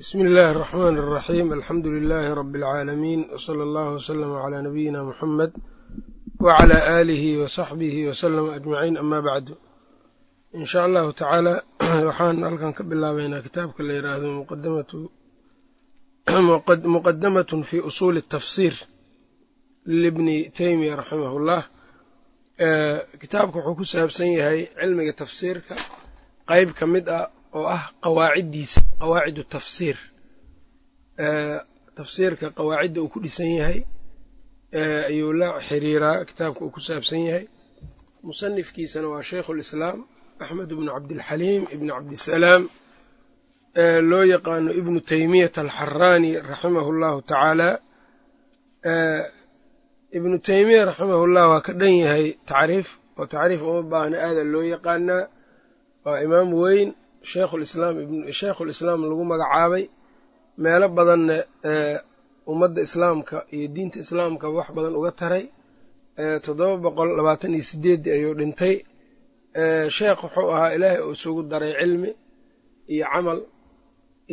bsmi illaahi اraxmaan اraxiim alxamdu lilaahi rabi اlcaalamiin wsala allahu wslama calaa nabiyina muxamed wacala aalihi wasaxbihi waslama ajmaciin ama bacdu in shaa allahu tacaala waxaan halkan ka bilaabaynaa kitaabka la yidhaahdo muqadamatun fi usuuli اtafsir libni teymiya raximah اllah kitaabka wuxuu ku saabsan yahay cilmiga tafsiirka qeyb ka mid ah oo ah qawaaciddiisa qawaacidu tafsiir. Tafsiirka qawaacidda uu ku dhisan yahay ayuu la xiriiraa kitaabka uu ku saabsan yahay. Musanifkiisana waa shaykhu lislaam axmed ibnu cabdilxaliim ibnu cabdisalaam loo yaqaano ibnu teymiyata alxaraani raximahu llahu tacaala ibnu teymiya raximahullah waa ka dhan yahay tacriif oo tacriif uma baahna aada loo yaqaanaa. Waa imaam weyn sheikhulislaam lagu magacaabay. Meelo badanna ummadda islaamka iyo diinta islaamka wax badan uga taray. Toddoba boqol labaatan iyo sideeddii ayuu dhintay. Sheekh wuxuu ahaa ilaahay uu isugu daray cilmi iyo camal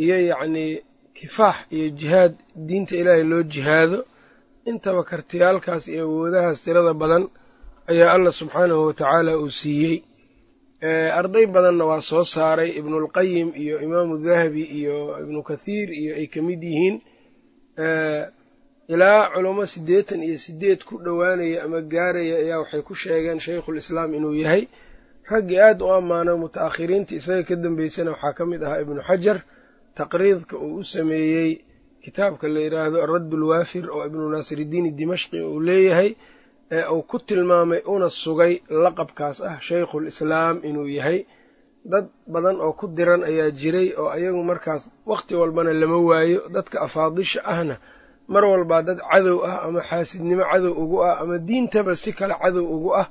iyo yacnii kifaax iyo jihaad. Diinta ilaahay loo jihaado. Intaba kartiyaalkaas iyo awoodahaas tirada badan ayaa allah subxaanahu watacaala uu siiyey arday badanna waa soo saaray ibnulqayim iyo imaamu dahabi iyo ibnu kathiir iyo ay ka mid yihiin. Ilaa culamo siddeetan iyo sideed ku dhowaanaya ama gaaraya ayaa waxay ku sheegeen shaykhulislaam inuu yahay. Raggii aad u ammaano muta'akhiriinta isaga ka dambeysana waxaa ka mid ahaa ibnu xajar. Taqriidka uu u sameeyey kitaabka la yidhaahdo aradd ulwaafir oo ibnu naasiridiini dimashqi uu leeyahay ee uu ku tilmaamay una sugay laqabkaas ah shaykhulislaam inuu yahay. Dad badan oo ku diran ayaa jiray oo ayagu markaas wakhti walbana lama waayo. Dadka afaadisha ahna mar walbaa dad cadow ah ama xaasidnimo cadow ugu ah ama diintaba si kale cadow ugu ah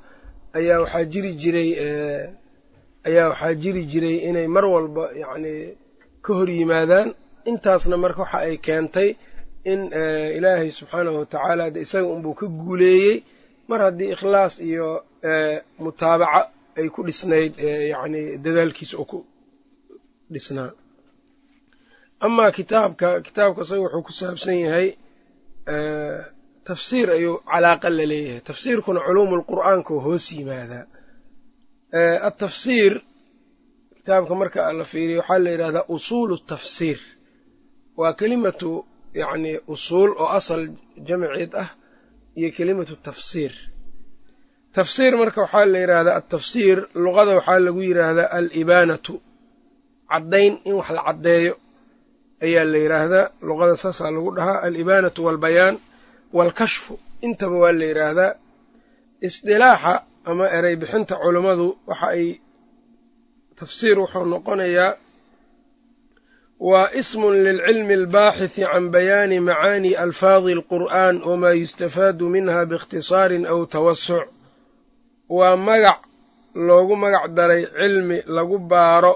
ayaa waxaa jiri jiray ayaa waxaa jiri jiray inay mar walba yacnii ka hor yimaadaan. Intaasna marka waxa ay keentay in ilaahay subxaanahu watacaala de isaga unbuu ka guuleeyey mar haddii ikhlaas iyo mutaabaca ay ku dhisnayd yacni dadaalkiisa oo ku dhisnaa. Amaa kitaabka kitaabka isaga wuxuu ku saabsan yahay tafsiir ayuu calaaqa la leeyahay. Tafsiirkuna culuumu lqur'aanka oo hoos yimaadaa. Atafsiir kitaabka marka la fiiriyo waxaa la yidhahdaa usuulu tafsiir. Waa kelimatu yacni usuul oo asal jamceed ah iyo kelimatu tafsiir. Tafsiir marka waxaa la yidhaahdaa altafsiir luqada waxaa lagu yidhaahdaa alibaanatu. Caddayn in wax la caddeeyo ayaa la yidhaahdaa luqada saasaa lagu dhahaa alibaanatu waalbayaan waalkashfu intaba waa la yidhaahdaa isdilaaxa ama erey bixinta culummadu waxa ay tafsiir wuxuu noqonayaa waa ismun lilcilmi albaaxisi can bayaani macaani alfaadi alqur'aan wamaa yustafaadu minha biikhtisaarin aw tawasuc waa magac loogu magac daray cilmi lagu baaro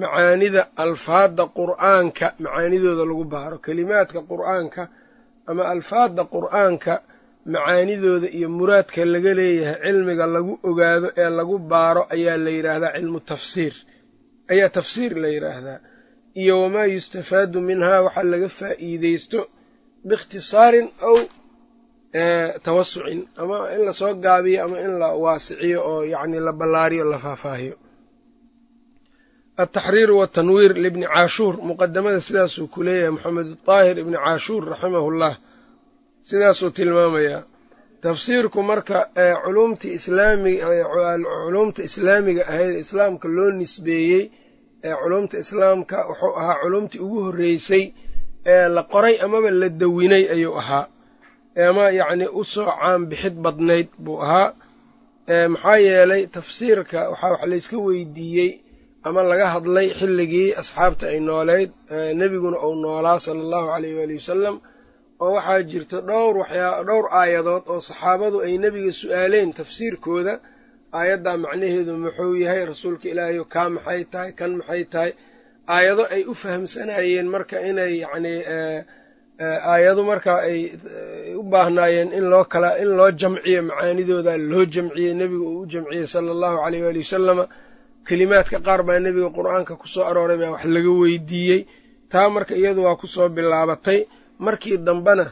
macaanida alfaadda qur'aanka macaanidooda lagu baaro kelimaadka qur'aanka ama alfaadda qur'aanka macaanidooda iyo muraadka laga leeyahay cilmiga lagu ogaado ee lagu baaro ayaa la yidhaahdaa cilmu tafsiir. Ayaa tafsiir la yidhaahdaa iyo wamaa yustafaadu minhaa waxaa laga faa'iideysto biikhtisaarin aw tawasucin ama in la soo gaabiyo ama in la waasiciyo oo yacni la ballaariyo la faahfaahiyo. Altaxriiru waatanwiir libni caashuur muqadamada sidaasuu ku leeyahay maxamed daahir ibni caashuur raximahullah sidaasuu tilmaamayaa. Tafsiirku marka culumtii islaamiga culumta islaamiga ahayd islaamka loo nisbeeyey ee culumta islaamka wuxuu ahaa culumtii ugu horreysay ee la qoray amaba la dawinay ayuu ahaa. Ama yacni u soo caanbixid badnayd buu ahaa. Maxaa yeelay tafsiirka waxaa wax layska weydiiyey ama laga hadlay xilligii asxaabta ay nooleyd nebiguna uu noolaa sala allahu caleyh waali wasalam oo waxaa jirta dhowr waxyaa dhowr aayadood oo saxaabadu ay nebiga su'aaleen tafsiirkooda aayaddaa macnaheedu muxuu yahay rasuulka ilaahayo kaa maxay tahay kan maxay tahay aayado ay u fahamsanayeen marka inay yacnii aayado marka ay u baahnaayeen in loo kala in loo jamciyo macaanidooda loo jamciyey nebiga uu u jamciyey sala allahu caleyh waali wasalama kelimaadka qaar baa nebiga qur'aanka ku soo arooray baa wax laga weydiiyey. Taa marka iyadu waa ku soo bilaabatay. Markii dambena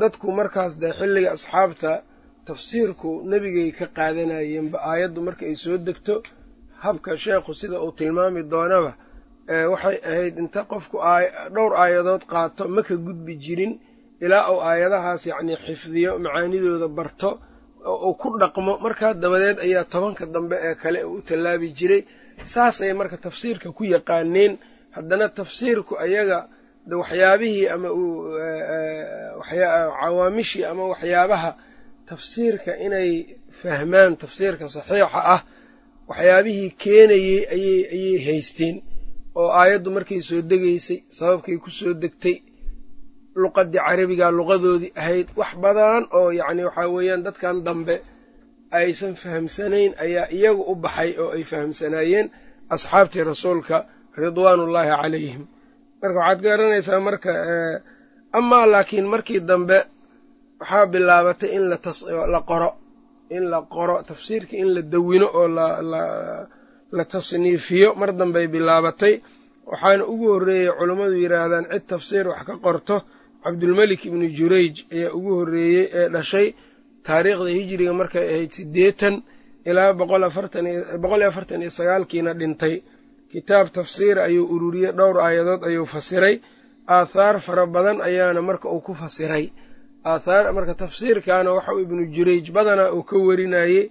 dadku markaas dee xilliga asxaabta tafsiirku nebigay ka qaadanayeenba aayaddu marka ay soo degto habka sheekhu sida uu tilmaami doonaba waxay ahayd inta qofku dhowr aayadood qaato ma ka gudbi jirin ilaa uu aayadahaas yacnii xifdiyo macaanidooda barto uu ku dhaqmo. Markaa dabadeed ayaa tobanka dambe ee kale u tallaabi jiray. Saasay marka tafsiirka ku yaqaaneen. Haddana tafsiirku ayaga waxyaabihii ama cawaamishii ama waxyaabaha tafsiirka inay fahmaan tafsiirka saxiixa ah waxyaabihii keenayey ayay haysteen oo aayaddu markay soo degaysay sababkay ku soo degtay luqaddii carabiga luqadoodii ahayd wax badan oo yacni waxaa weeyaan dadkan dambe aysan fahamsanayn ayaa iyagu u baxay oo ay fahamsanaayeen asxaabtii rasuulka ridwaanullaahi calayhim. Marka waxaad garanaysaa marka amaa laakiin markii dambe waxaa bilaabatay in la qoro in la qoro tafsiirka in la dawino oo la tasniifiyo. Mar dambey bilaabatay. Waxaana ugu horreeyey culummadu yidhaahdaan cid tafsiir wax ka qorto. Cabdulmelik ibnu jurayj ayaa ugu horreeyey ee dhashay taariikhda hijiriga markay ahayd siddeetan ilaa boqol iyo afartan iyo sagaalkiina dhintay. Kitaab tafsiir ayuu ururiyey dhowr aayadood ayuu fasiray. Aathaar fara badan ayaana marka uu ku fasiray aathaar marka tafsiirkaana waxa uu ibnu jurayj badanaa uu ka warinayey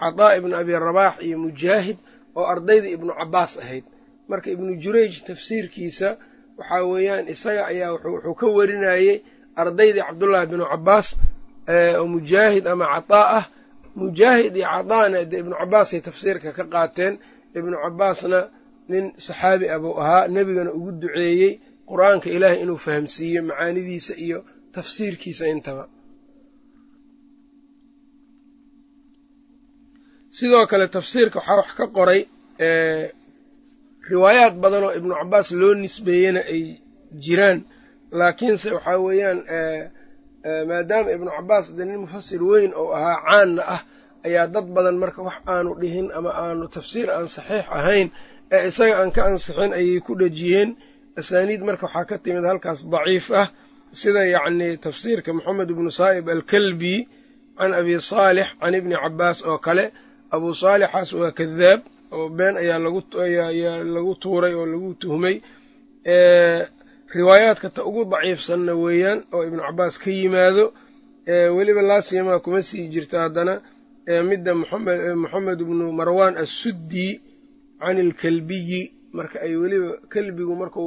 cadaa ibnu abi rabaax iyo mujaahid oo ardayda ibnu cabbaas ahayd. Marka ibnu jurayj tafsiirkiisa waxaa weeyaan isaga ayaa wuxuu ka warinayey ardaydii cabdullaahi binu cabbaas oo mujaahid ama cadaa ah. Mujaahid iyo cadaana dee ibnu cabbaasay tafsiirka ka qaateen. Ibnu cabbaasna nin saxaabi ah buu ahaa nebigana ugu duceeyey qur'aanka ilaahay inuu fahamsiiyo macaanidiisa iyo tafsiirkiisa intaba. Sidoo kale tafsiirka waxaa wax ka qoray riwaayaad badan oo ibnu cabbaas loo nisbeeyena ay jiraan. Laakiinse waxaa weeyaan maadaama ibnu cabbaas dee nin mufasir weyn oo ahaa caanna ah ayaa dad badan marka wax aanu dhihin ama aanu tafsiir aan saxiix ahayn ee isaga aan ka ansixin ayay ku dhejiyeen. Asaaniid marka waxaa ka timid halkaas daciif ah sida yacnii tafsiirka moxamed ibnu saa'ib alkalbi can abi saalix can ibni cabbaas oo kale abuu saalixaas waa kadaab oo been ayaa laguayaa lagu tuuray oo lagu tuhmay. Riwaayaadka ta ugu daciifsanna weeyaan oo ibnu cabbaas ka yimaado weliba laasiyamaa kuma sii jirta haddana midda moxamed ibnu marwan assuddi can ilkalbiyi marka ay weliba kelbigu marku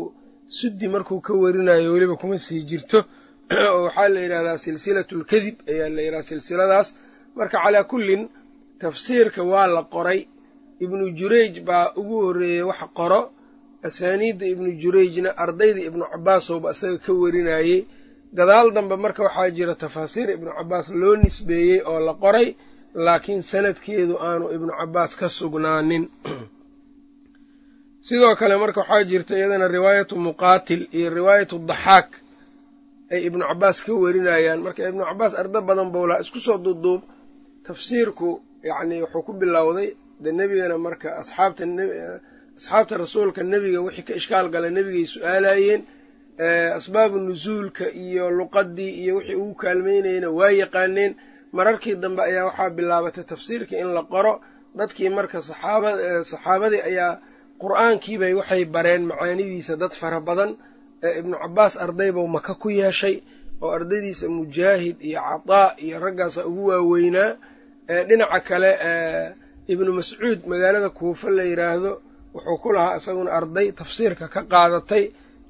suddi markuu ka warinayo weliba kuma sii jirto. Oo waxaa la yidhahdaa silsilatu lkadib ayaa la yidhahdaa silsiladaas. Marka calaa kullin tafsiirka waa la qoray. Ibnu jurayj baa ugu horreeyey wax qoro. Asaaniidda ibnu jurayjna ardayda ibnu cabbaasowba isaga ka warinayey gadaal dambe marka waxaa jira tafaasiir ibnu cabbaas loo nisbeeyey oo la qoray. Laakiin sanadkeedu aanu ibnu cabbaas ka sugnaanin sidoo kale marka waxaa jirta iyadana riwaayatu muqaatil iyo riwaayatu daxaak ay ibnu cabbaas ka warinayaan. Marka ibnu cabbaas ardo badan bowlaa isku soo duuduub tafsiirku yacnii wuxuu ku bilowday dee nebigana marka asxaabta asxaabta rasuulka nebiga wixii ka ishkaal gala nebigay su'aalayeen asbaabu nusuulka iyo luqaddii iyo wixii ugu kaalmeynayena waa yaqaaneen. Mararkii dambe ayaa waxaa bilaabatay tafsiirka in la qoro. Dadkii marka saxaabadii ayaa qur'aankiibay waxay bareen macaanidiisa dad fara badan ibnu cabbaas ardaybou maka ku yeeshay oo ardaydiisa mujaahid iyo cadaa iyo raggaasa ugu waaweynaa. Dhinaca kale ibnu mascuud magaalada kuufa la yidhaahdo wuxuu ku lahaa isaguna arday tafsiirka ka qaadatay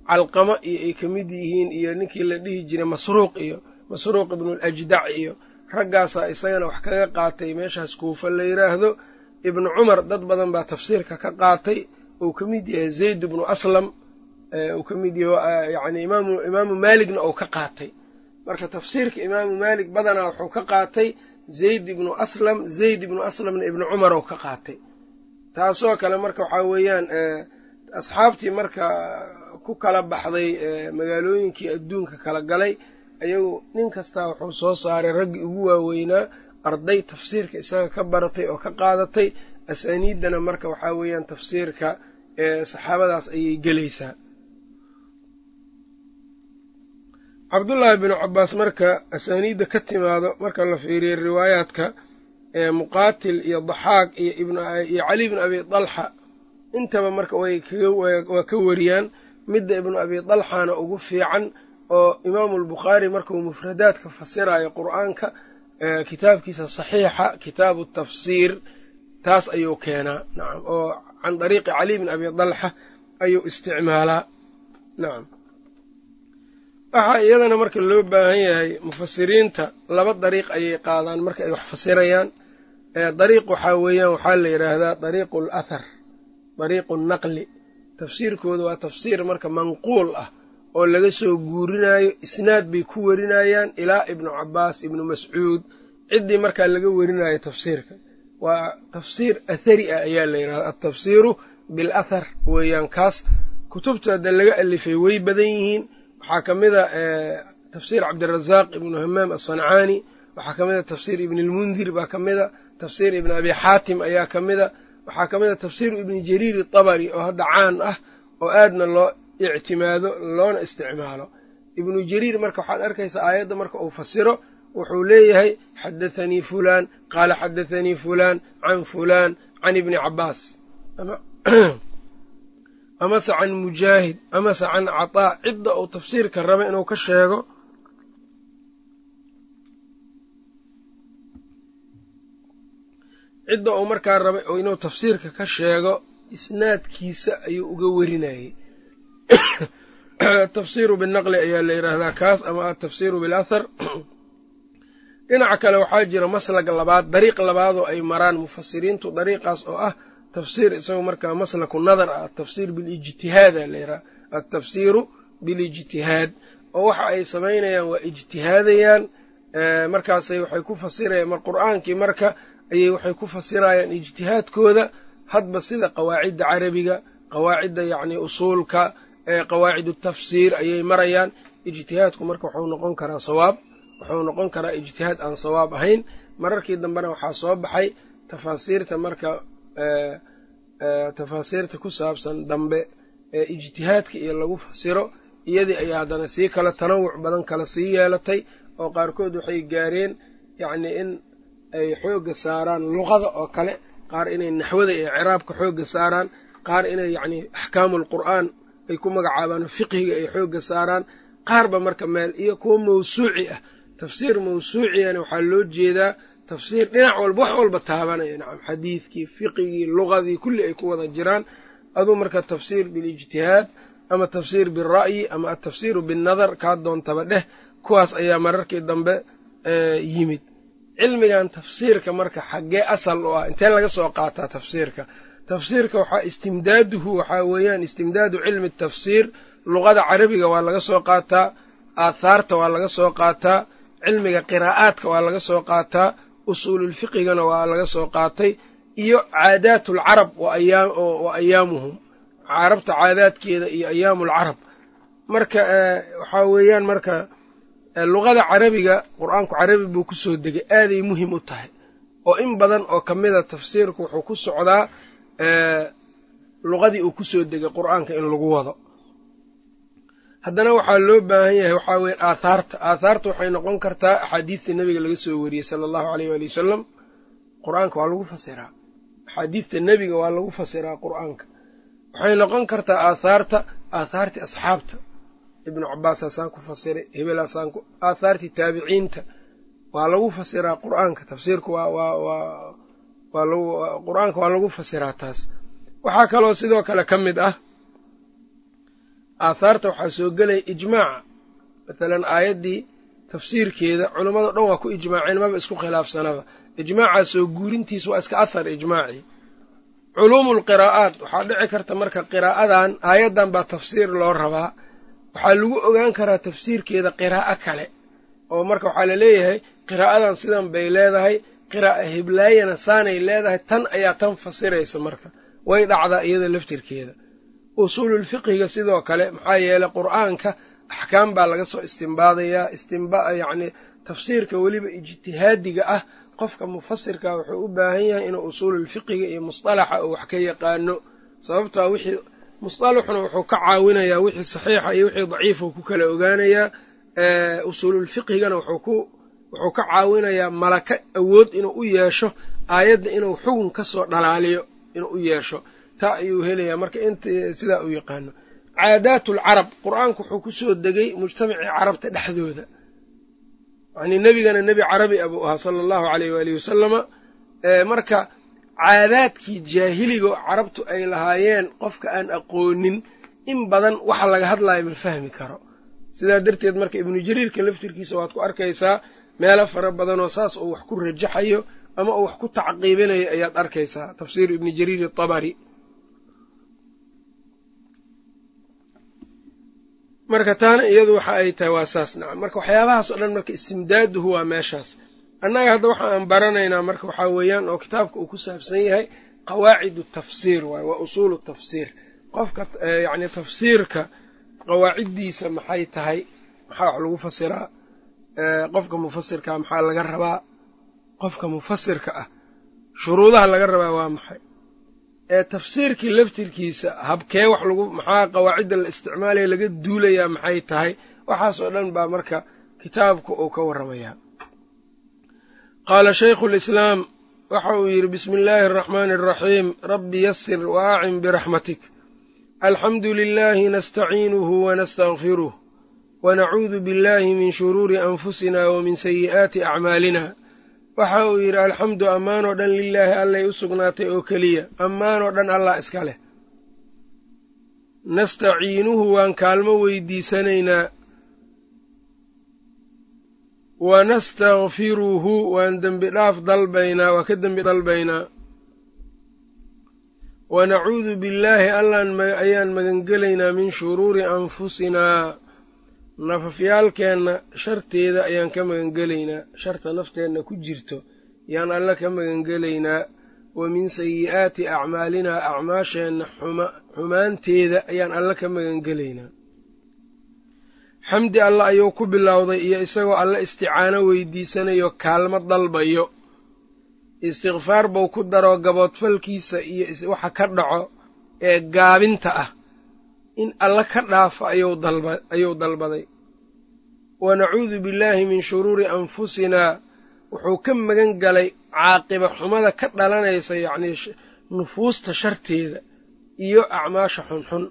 calqamo iyo ay ka mid yihiin iyo ninkii la dhihi jiray masruuq iyo masruuq ibnuulajdac iyo raggaasaa isagana wax kaga qaatay meeshaas kuufa la yidhaahdo ibnu cumar dad badan baa tafsiirka ka qaatay uu ka mid yahay zayd ibnu aslam uu ka mid yahay yani imaamu maaligna uu ka qaatay. Marka tafsiirka imaamu maalik badanaa wuxuu ka qaatay zayd ibnu aslam zayd ibnu aslamna ibnu cumar ou ka qaatay. Taasoo kale marka waxaa weeyaan asxaabtii marka ku kala baxday magaalooyinkii adduunka kala galay ayagu nin kastaa wuxuu soo saaray raggii ugu waaweynaa arday tafsiirka isaga ka baratay oo ka qaadatay asaaniiddana marka waxaa weeyaan tafsiirka saxaabadaas ayay gelaysaa. Cabdullaahi binu cabaas marka asaaniidda ka timaado marka la fiiriyo riwaayaadka muqaatil iyo daxaaq iyo cali bnu abi dalxa intaba marka waa ka wariyaan midda ibnu abi dalxana ugu fiican oo imaamu albukhaari markuu mufradaadka fasirayo qur'aanka kitaabkiisa saxiixa kitaabu tafsiir taas ayuu keenaa. Nacam oo can dariiqi cali bn abi dalxa ayuu isticmaalaa. Nacam waxaa iyadana marka loo baahan yahay mufasiriinta laba dariiq ayay qaadaan marka ay wax fasirayaan dariiq waxaa weeyaan waxaa la yidhaahdaa dariiqu alathar dariiqu naqli. Tafsiirkooda waa tafsiir marka manquul ah oo laga soo guurinaayo isnaad bay ku warinayaan ilaa ibnu cabaas ibnu mascuud. Ciddii markaa laga warinayo tafsiirka waa tafsiir athari ah ayaa la yidhahda altafsiiru bilathar weeyaan kaas. Kutubta hadda laga alifay way badan yihiin. Waxaa ka mid a tafsiir cabdirazaaq ibnu hamaam asancaani waxaa ka mid a tafsiir ibni lmundir baa ka mid a tafsiir ibni abi xaatim ayaa ka mid a waxaa ka mid a tafsiiru ibni jariir itabari oo hadda caan ah oo aadna loo ictimaado loona isticmaalo. Ibnu jariir marka waxaad arkaysaa aayadda marka uu fasiro wuxuu leeyahay xadathanii fulaan. Qaala xadathanii fulaan can fulaan can ibni cabaas amase can mujaahid amase can cataa cidda uu tafsiirka raba inuu ka sheego. Cidda uu markaa rabay inuu tafsiirka ka sheego isnaadkiisa ayuu uga werinayay atafsiiru binaqli ayaa la yidhaahdaa kaas ama atafsiiru bilathar dhinaca kale waxaa jira maslag labaad dariiq labaadoo ay maraan mufasiriintu dariiqaas oo ah tafsiir isagoo markaa maslaku nadar ah atafsiir bilijtihaada la yidhaha altafsiiru bilijtihaad oo waxa ay samaynayaan waa ijtihaadayaan markaasay waxay ku fasirayaan mar qur'aankii marka ayay waxay ku fasirayaan ijtihaadkooda hadba sida qawaacidda carabiga qawaacidda yacni usuulka qawaacid tafsiir ayay marayaan ijtihaadku marka wuxuu noqon karaa sawaab wuxuu noqon karaa ijtihaad aan sawaab ahayn. Mararkii dambena waxaa soo baxay tafaasiirta marka tafaasiirta ku saabsan dambe ee ijtihaadka iyo lagu fasiro. Iyadii ayaa haddana sii kala tanawuc badan kala sii yeelatay oo qaarkood waxay gaareen yacni in ay xoogga saaraan luqada oo kale. Qaar inay naxwada iyo ciraabka xoogga saaraan. Qaar inay yacni axkaamu alqur'aan ay ku magacaabaan fiqhiga ay xoogga saaraan. Qaarba marka meel iyo kuwo mawsuuci ah tafsiir mawsuuciyana waxaa loo jeedaa tafsiir dhinac walba wax walba taabanaya nacam xadiidkii fiqigii luqadii kulli ay ku wada jiraan. Aduu marka tafsiir bilijtihaad ama tafsiir bira'yi ama atafsiiru binnadar kaa doontaba dheh kuwaas ayaa mararkii dambe yimid. Cilmigan tafsiirka marka xaggee asal u ah intee laga soo qaataa tafsiirka? Tafsiirka waxaa istimdaaduhu waxaa weeyaan istimdaadu cilmi tafsiir. Luqada carabiga waa laga soo qaataa aathaarta waa laga soo qaataa cilmiga qiraa'aadka waa laga soo qaataa usuululfiqigana waa laga soo qaatay iyo caadaat alcarab wa ayaamuhum carabta caadaadkeeda iyo ayaamulcarab marka waxaa weeyaan marka luqada carabiga qur'aanku carabi buu ku soo degay aaday muhiim u tahay. Oo in badan oo ka mida tafsiirku wuxuu ku socdaa luqadii uu ku soo degay qur'aanka in lagu wado haddana waxaa loo baahan yahay waxaa weya aathaarta aathaarta waxay noqon kartaa axaadiidta nebiga laga soo wariyey sala allahu aleyh waali wasalam qur'aanka waa lagu fasiraa axaadiidta nebiga waa lagu fasiraa qur'aanka. Waxay noqon kartaa aathaarta aathaartii asxaabta. Ibnu cabaasaasaan ku fasiray hebelaasaan ku aathaartii taabiciinta. Waa lagu fasiraa qur'aanka lagu qur'aanka waa lagu fasiraa taas. Waxaa kaloo sidoo kale ka mid ah aathaarta waxaa soo gelaya ijmaaca mathalan aayaddii tafsiirkeeda culammado dhan waa ku ijmaaceen maba isku khilaafsanaba. Ijmaacaa soo guurintiis waa iska ahar ijmaacii culuumu lqiraa'aat waxaa dhici karta marka qiraa'adan aayaddan baa tafsiir loo rabaa. Waxaa lagu ogaan karaa tafsiirkeeda qiraa'o kale oo marka waxaa la leeyahay qiraa'adan sidan bay leedahay qiraa'a heblaayana saanay leedahay tan ayaa tan fasiraysa marka. Way dhacdaa iyada laftirkeeda usuululfiqhiga sidoo kale maxaa yeelay qur'aanka axkaam baa laga soo istimbaadayaa istimba yacni tafsiirka weliba ijtihaadiga ah. Qofka mufasirka wuxuu u baahan yahay inuu usuululfiqhiga iyo musطalaxa uu wax ka yaqaano. Sababtoa wixii musطalaxuna wuxuu ka caawinayaa wixii saxiixa iyo wixii daciifa ku kala ogaanayaa usuululfiqhigana wuxuu ka caawinayaa malaka awood inuu u yeesho aayadda inuu xugun ka soo dhalaaliyo inuu u yeesho taa ayuu helayaa. Marka sidaa uu yaqaano caadaatulcarab qur'aanku wuxuu ku soo degay mujtamacii carabta dhexdooda. Yacnii nebigana nebi carabi abuu ahaa sala allahu aleyh waalihi wasalama marka caadaadkii jaahiligo carabtu ay lahaayeen qofka aan aqoonin in badan waxa laga hadlayo ma fahmi karo. Sidaa darteed marka ibnu jariirka laftirkiisa waad ku arkaysaa meelo fara badanoo saas uu wax ku rajaxayo ama uu wax ku tacqiibinayo ayaad arkaysaa. Tafsiir ibni jariir atabari marka taana iyadu waxa ay tahay waa saas. Nacam marka waxyaabahaas oo dhan marka istimdaaduhu waa meeshaas. Annaga hadda waxa aan baranaynaa marka waxaa weeyaan oo kitaabka uu ku saabsan yahay qawaacidu tafsiir waay waa usuulu tafsiir. Qofka yacni tafsiirka qawaaciddiisa maxay tahay? Maxaa wax lagu fasiraa? Qofka mufasirkaa maxaa laga rabaa? Qofka mufasirka ah shuruudaha laga rabaa waa maxay ee tafsiirkii laftirkiisa habkee wax lagu maxaa qawaacidda la isticmaalaya laga duulayaa maxay tahay? Waxaas oo dhan baa marka kitaabka uu ka warramayaa. Qaala shaykhu lislaam waxa uu yidhi bismi illaahi araxmaani araxiim rabbi yasir wa acin biraxmatik alxamdu lilaahi nastaciinuhu wanastakfiruh wanacuudu billahi min shuruuri anfusina wa min sayi'aati acmaalina waxa uu yidhi alxamdu ammaanoo dhan lilaahi allay u sugnaatay oo keliya. Ammaanoo dhan allah iska leh. Nastaciinuhu waan kaalmo weydiisanaynaa. Wanastakfiruhu waan dembi dhaaf dalbaynaa waa ka dembi dalbaynaa. Wanacuudu billaahi allaan ayaan magangelaynaa min shuruuri anfusinaa nafafyaalkeenna sharteeda ayaan ka magangelaynaa sharta nafteenna ku jirto yaan alle ka magangelaynaa wa min sayi'aati acmaalinaa acmaasheenna xumaanteeda ayaan alle ka magangelaynaa. Xamdi alle ayuu ku bilowday iyo isagoo alle isticaano weydiisanayo kaalmo dalbayo. Istikfaar buu ku daro gaboodfalkiisa iyo waxa ka dhaco ee gaabinta ah in alle ka dhaafo ayuu dalbaday. Wa nacuudu billaahi min shuruuri anfusinaa wuxuu ka magan galay caaqiba xumada ka dhalanaysa yacnii nufuusta sharteeda iyo acmaasha xunxun.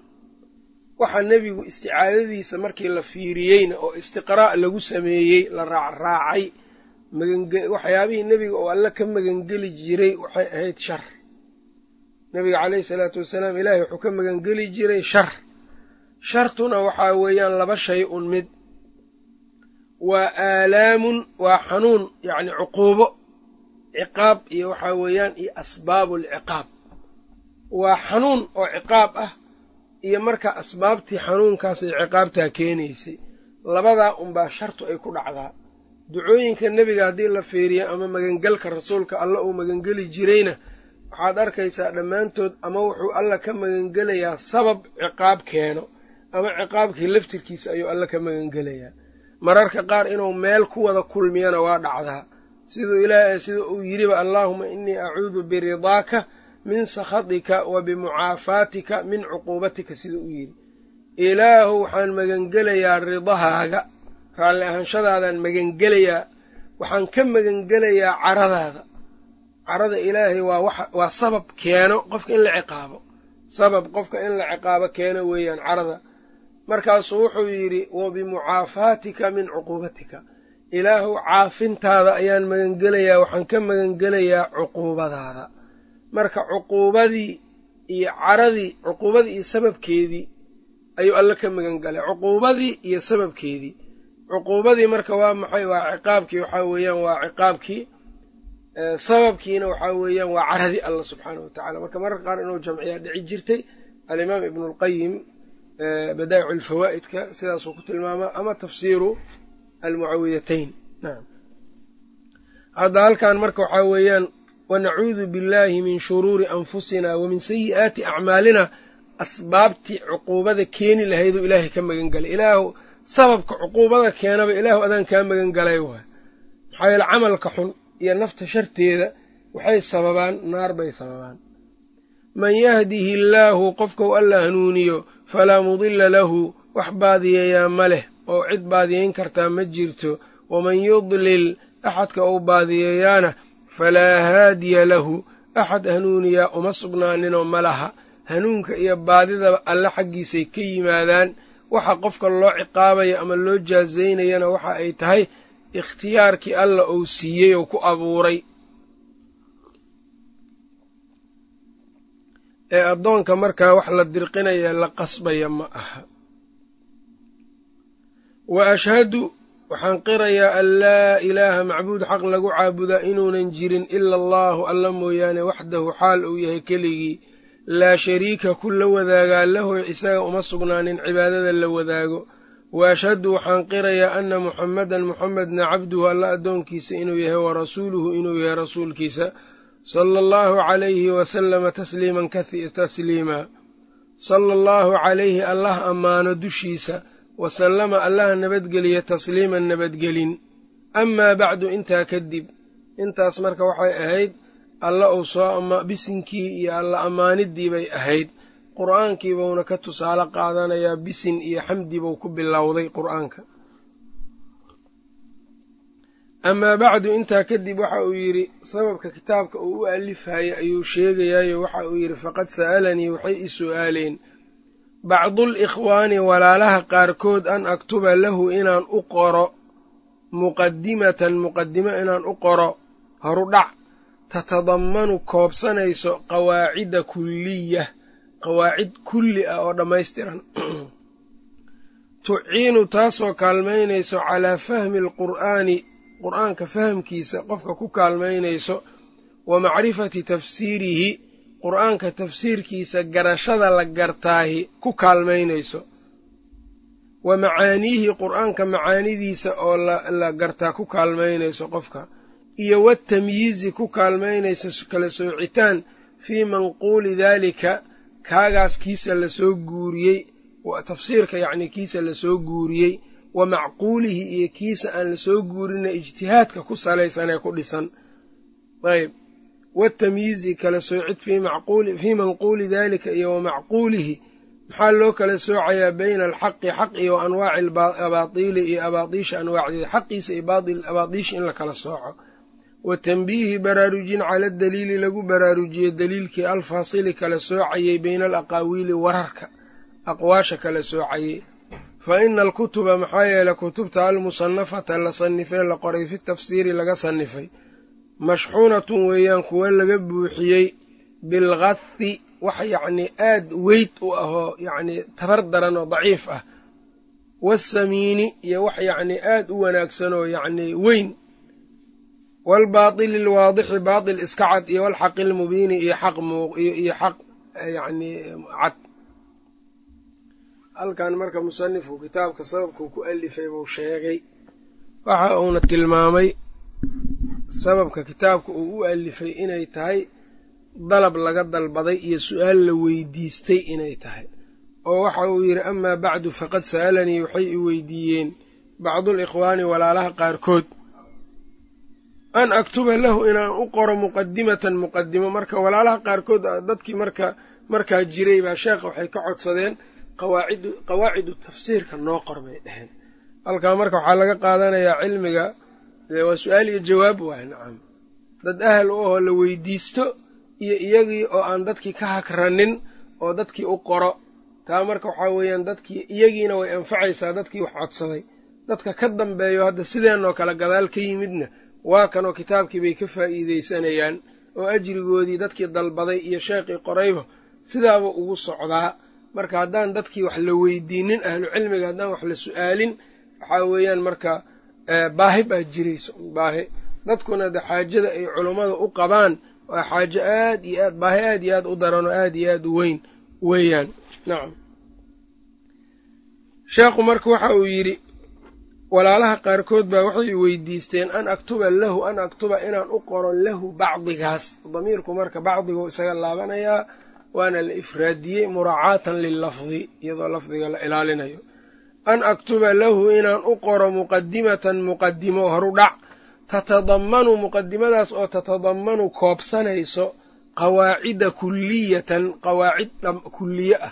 Waxaa nebigu isticaadadiisa markii la fiiriyeyna oo istiqraa' lagu sameeyey la raacraacay waxyaabihii nebiga oo alle ka magangeli jiray waxay ahayd shar. Nebiga caleyhi salaatu wasalaam ilaahay wuxuu ka magangeli jiray shar shartuna waxaa weeyaan laba shay un mid. Waa aalaamun waa xanuun yacni cuquubo ciqaab iyo waxaa weeyaan iyo asbaabu alciqaab waa xanuun oo ciqaab ah iyo marka asbaabtii xanuunkaas ay ciqaabtaa keenaysay labadaa unbaa shartu ay ku dhacdaa. Ducooyinka nebiga haddii la fiiriyo ama magangelka rasuulka alla uu magangeli jirayna waxaad arkaysaa dhammaantood ama wuxuu alla ka magangelayaa sabab ciqaab keeno ama ciqaabkii laftirkiisa ayuu alla ka magangelayaa. Mararka qaar inuu meel ku wada kulmiyana waa dhacdaa. Siduu ilaa sida uu yidhiba allaahuma innii acuudu biridaaka min sakhatika wa bimucaafaatika min cuquubatika siduu u yidhi ilaahu waxaan magangelayaa ridahaaga raalli ahaanshadaadaan magangelayaa waxaan ka magangelayaa caradaada carada ilaahay waa waa sabab keeno qofka in la ciqaabo. Sabab qofka in la ciqaabo keeno weeyaan carada markaasuu wuxuu yidhi wa bimucaafaatika min cuquubatika. Ilaahu caafintaada ayaan magangelayaa waxaan ka magangelayaa cuquubadaada. Marka cuquubadii iyo caradii cuquubadii iyo sababkeedii ayuu alle ka magan galay cuquubadii iyo sababkeedii. Cuquubadii marka waa maxay? Waa ciqaabkii waxaa weeyaan waa ciqaabkii sababkiina waxaa weeyaan waa caradii alla subxaana wa tacala marka mararka qaar inuu jamciyaa dhici jirtay alimaam ibnu lqayim badaa'icu alfawaa'idka sidaasuu ku tilmaamaa ama tafsiiru almucawidatayn naam. Hadda halkan marka waxaa weeyaan wanacuudu billaahi min shuruuri anfusina wa min sayi'aati acmaalina asbaabtii cuquubada keeni lahayduu ilaahay ka magan galay. Ilaahu sababka cuquubada keenaba ilaahu adaan kaa magan galay waay maxaa yeele camalka xun iyo nafta sharteeda waxay sababaan naar bay sababaan man yahdihi illaahu qofkau alla hanuuniyo falaa mudila lahu wax baadiyeeyaa ma leh oo cid baadiyeyn kartaa ma jirto. Waman yudlil axadka uu baadiyeeyaana falaa haadiya lahu axad hanuuniyaa uma sugnaaninoo ma laha. Hanuunka iyo baadidaba alle xaggiisay ka yimaadaan waxa qofka loo ciqaabaya ama loo jaazaynayana waxa ay tahay ikhtiyaarkii alla uu siiyey oo ku abuuray ee addoonka markaa wax la dirqinaya la qasbaya ma aha. Wa ashhadu waxaan qirayaa an laa ilaaha macbuud xaq lagu caabudaa inuunan jirin ila allaahu alla mooyaane waxdahu xaal uu yahay keligii. Laa shariika ku la wadaagaa lahu isaga uma sugnaanin cibaadada la wadaago. Wa ashhadu waxaan qirayaa anna muxammadan muxamedna cabduhu alla addoonkiisa inuu yahay wa rasuuluhu inuu yahay rasuulkiisa sala allahu calayhi wasalama tasliiman tasliimaa sala allahu calayhi allah ammaano dushiisa. Wasallama allaha nabadgeliya tasliiman nabadgelin. Amaa bacdu intaa kadib. Intaas marka waxay ahayd alla uu soo bisinkii iyo alla ammaaniddii bay ahayd. Qur'aankii buuna ka tusaale qaadanayaa bisin iyo xamdi buu ku bilowday qur'aanka amaa bacdu intaa kadib waxa uu yidhi sababka kitaabka uu u alifhaya ayuu sheegayaayo waxa uu yidhi faqad sa'alanii waxay i su'aaleen. Bacdul ikhwaani walaalaha qaarkood an aktuba lahu inaan u qoro muqadimatan muqadimo inaan u qoro horudhac tatadammanu koobsanayso qawaacida kulliya qawaacid kulli ah oo dhammaystiran. Tuciinu taasoo kaalmaynayso calaa fahmi alqur'aani qur'aanka fahamkiisa qofka ku kaalmaynayso wa macrifati tafsiirihi qur'aanka tafsiirkiisa garashada la gartaahi ku kaalmaynayso. Wa macaaniihi qur'aanka macaanidiisa oo la gartaa ku kaalmaynayso qofka. Iyo watamyiizi ku kaalmaynaysa kala soocitaan fii manquuli daalika kaagaas kiisa la soo guuriyey tafsiirka yacnii kiisa la soo guuriyey wa macquulihi iyo kiisa aan la soo guurina ijtihaadka ku salaysan ee ku dhisan. Ayb. Watamyiizi kala soocid fii manquuli daalika iyo wa macquulihi. Maxaa loo kala soocayaa bayna alxaqi xaq wa anwaaci abaatiili iyo abaadiisha anwaacdeeda xaqiisa iyo abaadiisha in la kala sooco. Wa tanbiihi baraarujin cala daliili lagu baraarujiyo daliilkii alfaasili kala soocayey bayna alaqaawiili wararka aqwaasha kala soocayey fa ina alkutuba maxaa yeeley kutubta almusanafata la sannifee la qoray fi tafsiiri laga sannifay mashxuunatun weeyaan kuwa laga buuxiyey bilgathi wax yacnii aad weyd u ahoo yacnii tabar daran oo daciif ah waasamiini iyo wax yacnii aad u wanaagsan oo yacnii weyn waalbaatili alwaadixi baatil iska cad iyo walxaqi almubiini iyo xaq iyo xaq yacnii cad halkan marka musanifku kitaabka sababkuu ku alifay buu sheegay. Waxa uuna tilmaamay sababka kitaabka uu u alifay inay tahay dalab laga dalbaday iyo su'aal la weydiistay inay tahay. Oo waxa uu yidhi amaa bacdu faqad sa'alanii waxay i weydiiyeen bacdul ikhwaani walaalaha qaarkood. An aktuba lahu inaan u qoro muqadimatan muqadimo marka walaalaha qaarkood dadkii marka markaa jiray baa sheekha waxay ka codsadeen qawaacidu tafsiirka noo qor bay dheheen halkaa marka waxaa laga qaadanayaa cilmiga dee waa su'aal iyo jawaab waay nacam dad ahal u ahoo la weydiisto iyo iyagii oo aan dadkii ka hakranin oo dadkii u qoro. Taa marka waxaa weeyaan dadkii iyagiina way anfacaysaa dadkii wax codsaday. Dadka ka dambeeyo hadda sideenoo kale gadaal ka yimidna waa kanoo kitaabkii bay ka faa'iidaysanayaan oo ajrigoodii dadkii dalbaday iyo sheekhii qorayba sidaaba ugu socdaa marka haddaan dadkii wax la weydiinin ahlu cilmiga haddaan wax la su'aalin waxaa weeyaan marka baahi baa jirayso baahi. Dadkuna de xaajada ay culummada u qabaan waa xaajo aad iyo aad baahi aad iyo aad u daran oo aad iyo aad u weyn weeyaan. Nacam sheekhu marka waxa uu yidhi walaalaha qaarkood baa waxay weydiisteen an aktuba lahu an aktuba inaan u qoro lahu bacdigaas. Damiirku marka bacdiguu isaga laabanayaa waana la ifraadiyey muraacaatan lillafdi iyadoo lafdiga la ilaalinayo. An aktuba lahu inaan u qoro muqadimatan muqadimo horudhac tatadammanu muqadimadaas oo tatadammanu koobsanayso qawaacida kulliyatan qawaacid kulliye ah.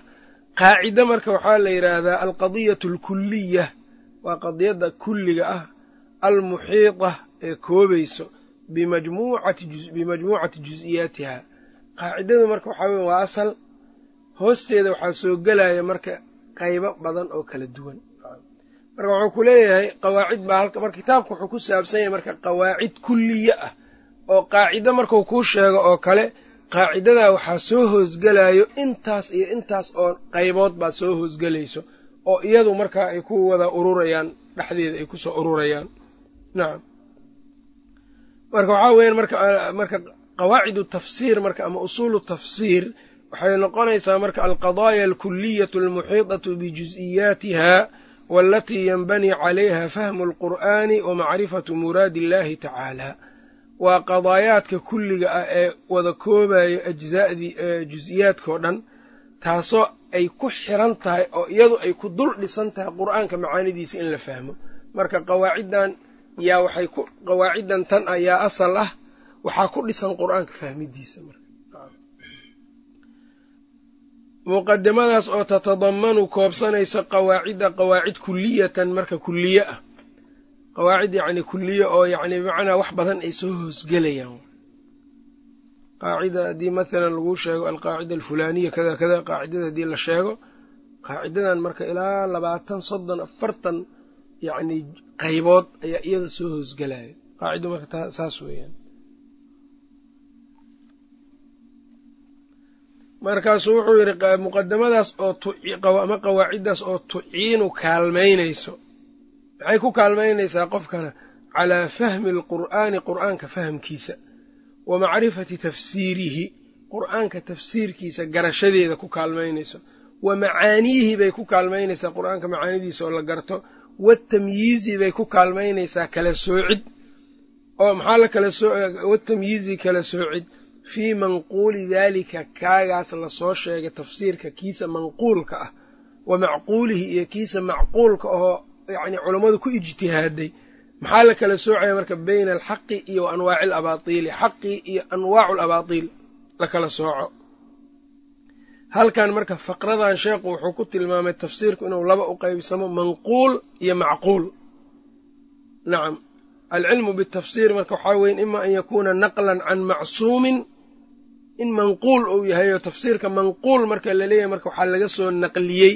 Qaacida marka waxaa la yidhaahdaa alqadiyatu alkuliya waa qadiyadda kulliga ah almuxiita ee koobayso bimajmuucati jus-iyaatiha qaacidadu marka waxaa weye waa asal. Hoosteeda waxaa soo gelaya marka qaybo badan oo kala duwan. Marka wuxuu ku leeyahay qawaacid baa halka marka kitaabka wuxuu ku saabsan yahay marka qawaacid kulliye ah oo qaacido markuu kuu sheego oo kale qaacidadaa waxaa soo hoosgelayo intaas iyo intaas oo qaybood baa soo hoosgelayso oo iyadu markaa ay ku wada ururayaan dhexdeeda ay ku soo ururayaan. Nacam marka waxaa weeyaan marka marka qawaacidu tafsiir marka ama usuulu tafsiir waxay noqonaysaa marka alqadaaya alkuliyatu almuxiidatu bijus-iyaatiha waalatii yanbanii calayha fahmu alqur'aani wa macrifatu muraadi illahi tacaala. Waa qadaayaadka kulliga ah ee wada koobayo ajzaadii jus-iyaadkao dhan taasoo ay ku xiran tahay oo iyadu ay ku dul dhisan tahay qur'aanka macaanidiisa in la fahmo. Marka qawaaciddan yaa waxay ku qawaaciddan tan ah yaa asal ah waxaa ku dhisan qur'aanka fahmidiisa marka. Muqadimadaas oo tatadamanu koobsanayso qawaacidda qawaacid kuliyatan marka kuliye ah. Qawaacid yacni kuliye oo yacni bimacnaa wax badan ay soo hoosgelayaan qaacida haddii mathalan lagu sheego alqaacida alfulaaniya kada kada qaacidada haddii la sheego qaacidadan marka ilaa labaatan soddon afartan yacni qaybood ayaa iyada soo hoosgelaya qaacido marka saas weeyaan markaasuu wuxuu yidhi muqadamadaas oo ama qawaaciddaas oo tuciinu kaalmaynayso. Maxay ku kaalmaynaysaa qofkana? Calaa fahmi alqur'aani qur'aanka fahamkiisa wa macrifati tafsiirihi. Qur'aanka tafsiirkiisa garashadeeda ku kaalmaynayso. Wa macaaniihi bay ku kaalmaynaysaa qur'aanka macaanidiisa oo la garto. Watamyiizi bay ku kaalmaynaysaa kala soocid. Oo maxaa la kala watamyiizi kala soocid fii manquuli daalika kaagaas la soo sheegay tafsiirka kiisa manquulka ah. Wa macquulihi iyo kiisa macquulka oo yacni culammadu ku ijtihaaday. Maxaa la kala soocaya marka bayna alxaqi iyo wa anwaaci alabaatiili xaqii iyo anwaacu alabaatiil la kala sooco. Halkan marka faqradan sheekhu wuxuu ku tilmaamay tafsiirku inuu laba u qeybsamo manquul iyo macquul. Nacam alcilmu bitafsiir marka waxaa weyn ima an yakuuna naqlan can macsuumin in manquul uu yahay oo tafsiirka manquul marka la leeyahay marka waxaa laga soo naqliyey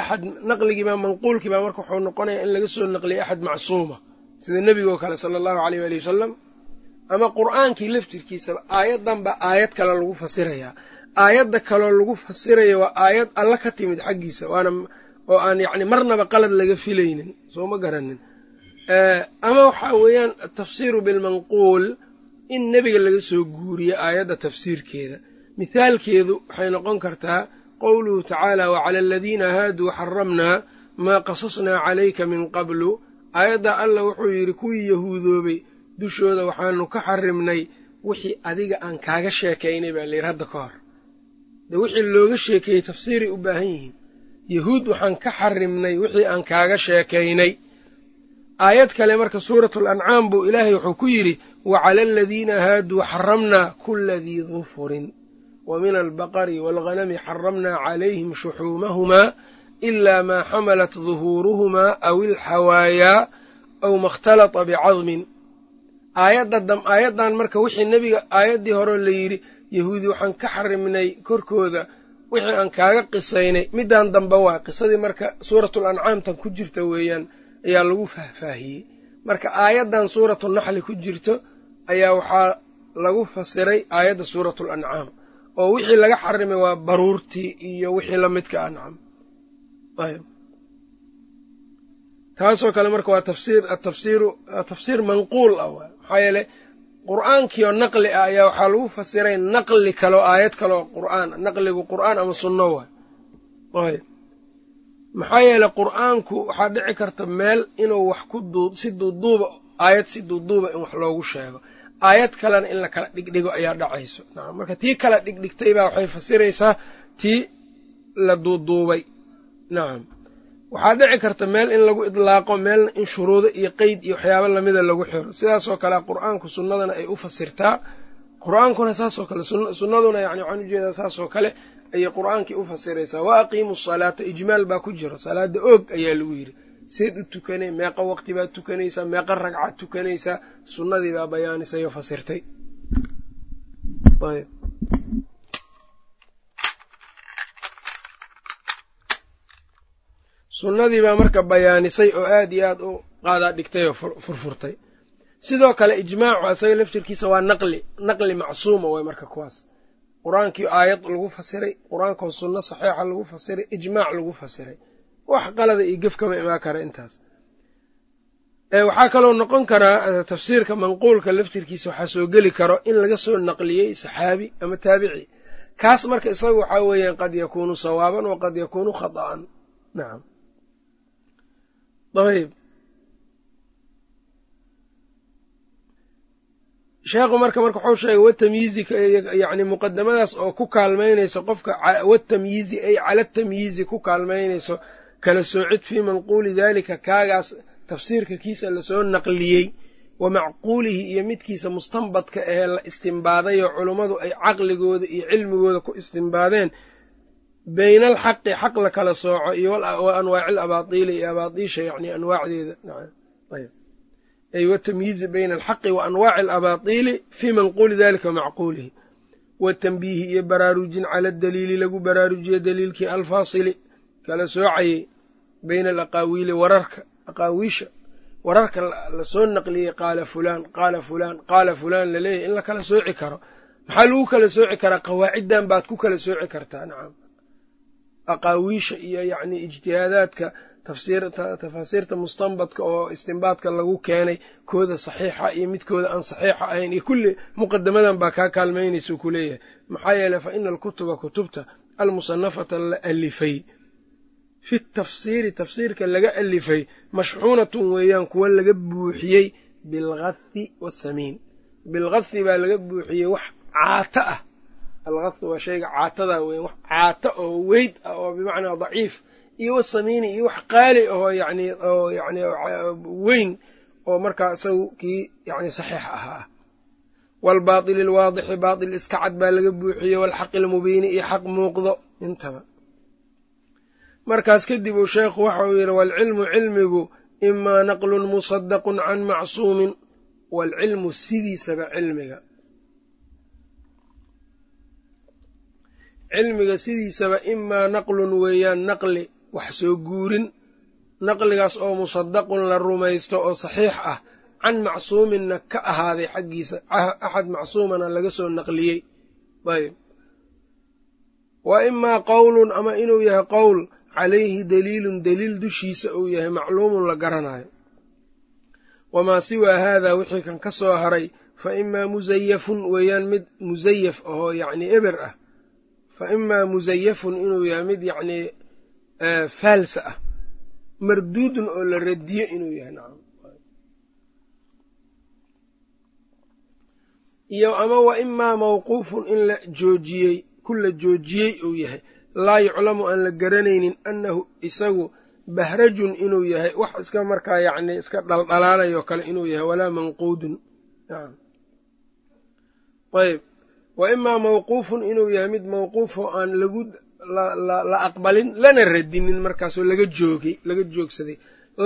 axad naqligiibaa manquulkiibaa marka wuxuu noqonayaa in laga soo naqliyey axad macsuuma sida nebigoo kale sala allahu aleyh waali wasalam ama qur'aankii laftirkiisaba aayaddanba aayad kale lagu fasirayaa aayadda kaloo lagu fasiraya waa aayad alla ka timid xaggiisa waana oo aan yacni marnaba qalad laga filaynin soo ma garanin. Ama waxaa weeyaan atafsiiru bilmanquul in nebiga laga soo guuriye aayadda tafsiirkeeda. Mithaalkeedu waxay noqon kartaa qowluhu tacaala wacala aladiina haaduu xaramnaa maa qasasnaa calayka min qablu. Aayadda alla wuxuu yidhi kuwii yahuudoobay dushooda waxaanu ka xarimnay wixii adiga aan kaaga sheekaynay baa layidhi hadda ka hor. De wixii looga sheekeeyey tafsiiray u baahan yihiin. Yahuud waxaan ka xarimnay wixii aan kaaga sheekaynay aayad kale marka suuratu lancaam buu ilaahay wuxuu ku yidhi wacala aladiina haaduu xaramnaa kula dii dufurin wa min albaqari waalghanami xaramnaa calayhim shuxuumahumaa ilaa maa xamalat duhuuruhumaa aw ilxawaayaa aw makhtalata bicadmin. Aayaddan marka wixii nebiga aayaddii horeo la yidhi yahuudi waxaan ka xarimnay korkooda wixii aan kaaga qisaynay. Middan dambe waa qisadii marka suuratul ancaamtan ku jirta weeyaan ayaa lagu faahfaahiyey. Marka aayaddan suuratu naxli ku jirto ayaa waxaa lagu fasiray aayadda suuratul ancaam oo wixii laga xarimay waa baruurtii iyo wixii la midka ancam taasoo kale marka waa tafsiir atafsiiru tafsiir manquul ah maxaa yeele qur'aankii oo naqli ah ayaa waxaa lagu fasiray naqli kaleo aayad kaleo qur'aan naqligu qur'aan ama sunno waay maxaa yeele qur'aanku waxaa dhici karta meel inuu wax ku duu si duuduuba aayad si duuduuba in wax loogu sheego. Aayad kalena in la kala dhigdhigo ayaa dhacayso. Nacam marka tii kala dhigdhigtay baa waxay fasiraysaa tii la duuduubay. Nacam waxaa dhici karta meel in lagu idlaaqo meelna in shuruudo iyo qeyd iyo waxyaabo lamida lagu xiro. Sidaasoo kale qur'aanku sunnadana ay u fasirtaa. Qur'aankuna saasoo kale sunnaduna yani waxaan u jeedaa saasoo kale ayay qur'aankii u fasiraysaa wa aqiimu salaata ijmaal baa ku jira salaada oog ayaa lagu yidhi. Seed u tukanay meeqa waqti baad tukanaysaa meeqa ragcaad tukanaysaa sunnadii baa bayaanisay oo fasirtay sunnadii baa marka bayaanisay oo aad iyo aad u qaadaa dhigtay oo furfurtay. Sidoo kale ijmaacu asaga laftirkiisa waa naqli naqli macsuuma way marka kuwaas qur'aankii aayad lagu fasiray qur'aankoo sunno saxiixa lagu fasiray ijmaac lagu fasiray. Wax qalada iyo gef kama imaan kara intaas. Waxaa kaloo noqon karaa tafsiirka manquulka laftirkiisa waxaa soo geli karo in laga soo naqliyey saxaabi ama taabici. Kaas marka isaga waxaa weeyaan qad yakuunu sawaaban wa qad yakuunu khata'an. Nacam ayb sheekhu marka marka wuxuu sheegay watamyiizi yani muqadamadaas oo ku kaalmaynayso qofka watamyiizi ay cala tamyiizi ku kaalmaynayso kala soocid fii manquuli daalika kaagaas tafsiirka kiisa la soo naqliyey wa macquulihi iyo midkiisa mustanbadka ee la istimbaadayo culummadu ay caqligooda iyo cilmigooda ku istimbaadeen bayna alxaqi xaq la kala sooco iyo wa anwaaci alabaatiili iyo abaatiisha yani anwaacdeeda ay watamyiizi bayna alxaqi wa anwaaci alabaatiili fii manquuli dalika macquulihi. Watanbiihi iyo baraarujin cala daliili lagu baraarujiyo daliilkii alfaasili kala soocayey bayna alaqaawiili wararka aqaawiisha wararka la soo naqliyey qaala fulaan qaala fulaan qaala fulaan laleeyahy in la kala sooci karo. Maxaa lagu kala sooci karaa? Qawaaciddan baad ku kala sooci kartaa nacam iyo yacni tafaasiirta mustanbadka oo istinbaadka lagu keenay kooda saxiixa iyo midkooda aan saxiixa ahayn iyo kulli muqadamadan baa kaa kaalmaynaysa ku leeyahay. Maxaa yeeley fa ina alkutuba kutubta almusanafata la alifay. Fi tafsiiri tafsiirka laga alifay mashxuunatun weeyaan kuwa laga buuxiyey bilgathi wasamiin bilgathi baa laga buuxiyey wax caato ah. Algathi waa shayga caatada weya wax caato oo weyd ah oo bimacnaa daciif iyo wasamiini iyo wax qaali ahoo yani oo yani weyn oo markaa isagu kii yani saxiix ahaa. Waalbaatili alwaadixi baatil iska cad baa laga buuxiyey waalxaqi almubiini iyo xaq muuqdo intaba. Markaas kadib uu sheekhu waxa uu yidhi waalcilmu cilmigu imaa naqlun musadaqun can macsuumin. Waalcilmu sidiisaba cilmiga. Cilmiga sidiisaba imaa naqlun weeyaan naqli wax soo guurin. Naqligaas oo musadaqun la rumaysto oo saxiix ah can macsuuminna ka ahaaday xaggiisa axad macsuumana laga soo naqliyey. Ayb wa imaa qowlun ama inuu yahay qowl calayhi daliilun daliil dushiisa uu yahay macluumun la garanayo. Wamaa siwaa haadaa wixii kan ka soo haray fa imaa musayafun weeyaan mid musayaf ahoo yacni eber ah. Fa imaa musayafun inuu yahay mid yacnii faalsa ah. Marduudun oo la radiyo inuu yahay nacam. Iyo ama wa imaa mawquufun in la joojiyey ku la joojiyey uu yahay. Laa yuclamu aan la garanaynin annahu isagu bahrajun inuu yahay. Wax iska markaa yacni iska dhaldhalaalayoo kale inuu yahay walaa manquudun. Ayb wa imaa mawquufun inuu yahay mid mawquufoo aan lagu la aqbalin lana radinin markaasoo laga joogay laga joogsaday.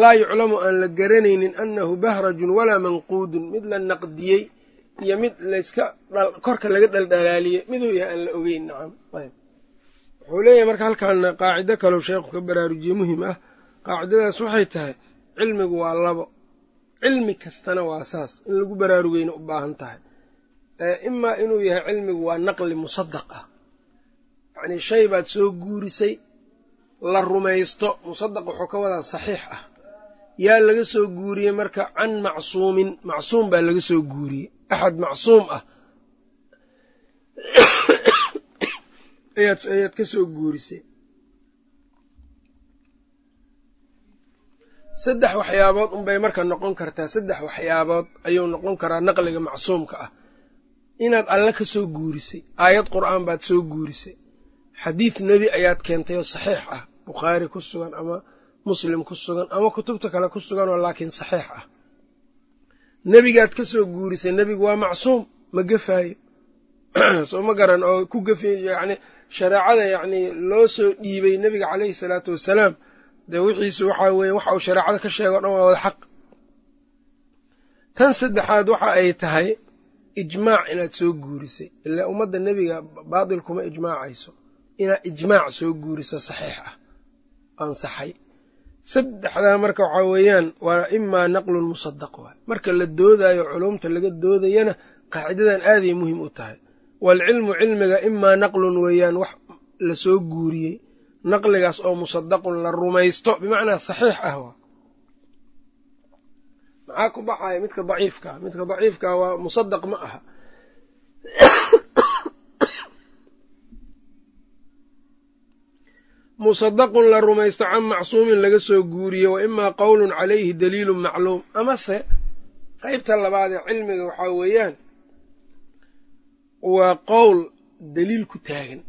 Laa yuclamu aan la garanaynin annahu bahrajun walaa manquudun. Mid la naqdiyey iyo mid layska korka laga dhaldhalaaliyey miduu yahay aan la ogeyn nacam wuxuu leeyahay marka halkaan qaacido kaleu sheekhu ka baraarujiye muhiim ah. Qaacidadaas waxay tahay cilmigu waa labo. Cilmi kastana waa saas. In lagu baraarugeyna u baahan tahay. Imaa inuu yahay cilmigu waa naqli musadaq ah yacnii shay baad soo guurisay la rumaysto musadaq wuxuu ka wadaa saxiix ah. Yaa laga soo guuriyey marka can macsuumin macsuum baa laga soo guuriyey axad macsuum ah. Ayaad ka soo guurisay. Saddex waxyaabood unbay marka noqon kartaa saddex waxyaabood ayuu noqon karaa naqliga macsuumka ah. Inaad alle ka soo guurisay aayad qur'aan baad soo guurisay xadiid nebi ayaad keentay oo saxiix ah. Bukhaari ku sugan ama muslim ku sugan ama kutubta kale ku suganoo laakiin saxiix ah. Nebigaad ka soo guurisay nebigu waa macsuum ma gefaayo. Soo ma garan oo ku gefi yacni shareecada yacnii loo soo dhiibay nebiga caleyhi salaatu wassalaam dee wixiisu waxaa weeye waxa uu shareecada ka sheego o dhan waa wada xaq. Tan saddexaad waxa ay tahay ijmaac inaad soo guurisay. Ilaa ummadda nebiga baatil kuma ijmaacayso inaad ijmaac soo guuriso saxiix ah ansaxay. Saddexdaa marka waxaa weeyaan waa imaa naqlun musadaq waay marka la doodaayo culumta laga doodayana qaacidadan aaday muhiim u tahay. Waalcilmu cilmiga imaa naqlun weeyaan wax la soo guuriyey. Naqligaas oo musadaqun la rumaysto bimacnaa saxiix ah waa. Maxaa ku baxaya midka daciifkaa midka daciifkaa waa musadaq ma aha musadaqun la rumaysto can macsuumin laga soo guuriye wa imaa qowlun calayhi daliilun macluum. Amase qeybta labaad ee cilmiga waxaa weeyaan waa qowl daliil ku taagan.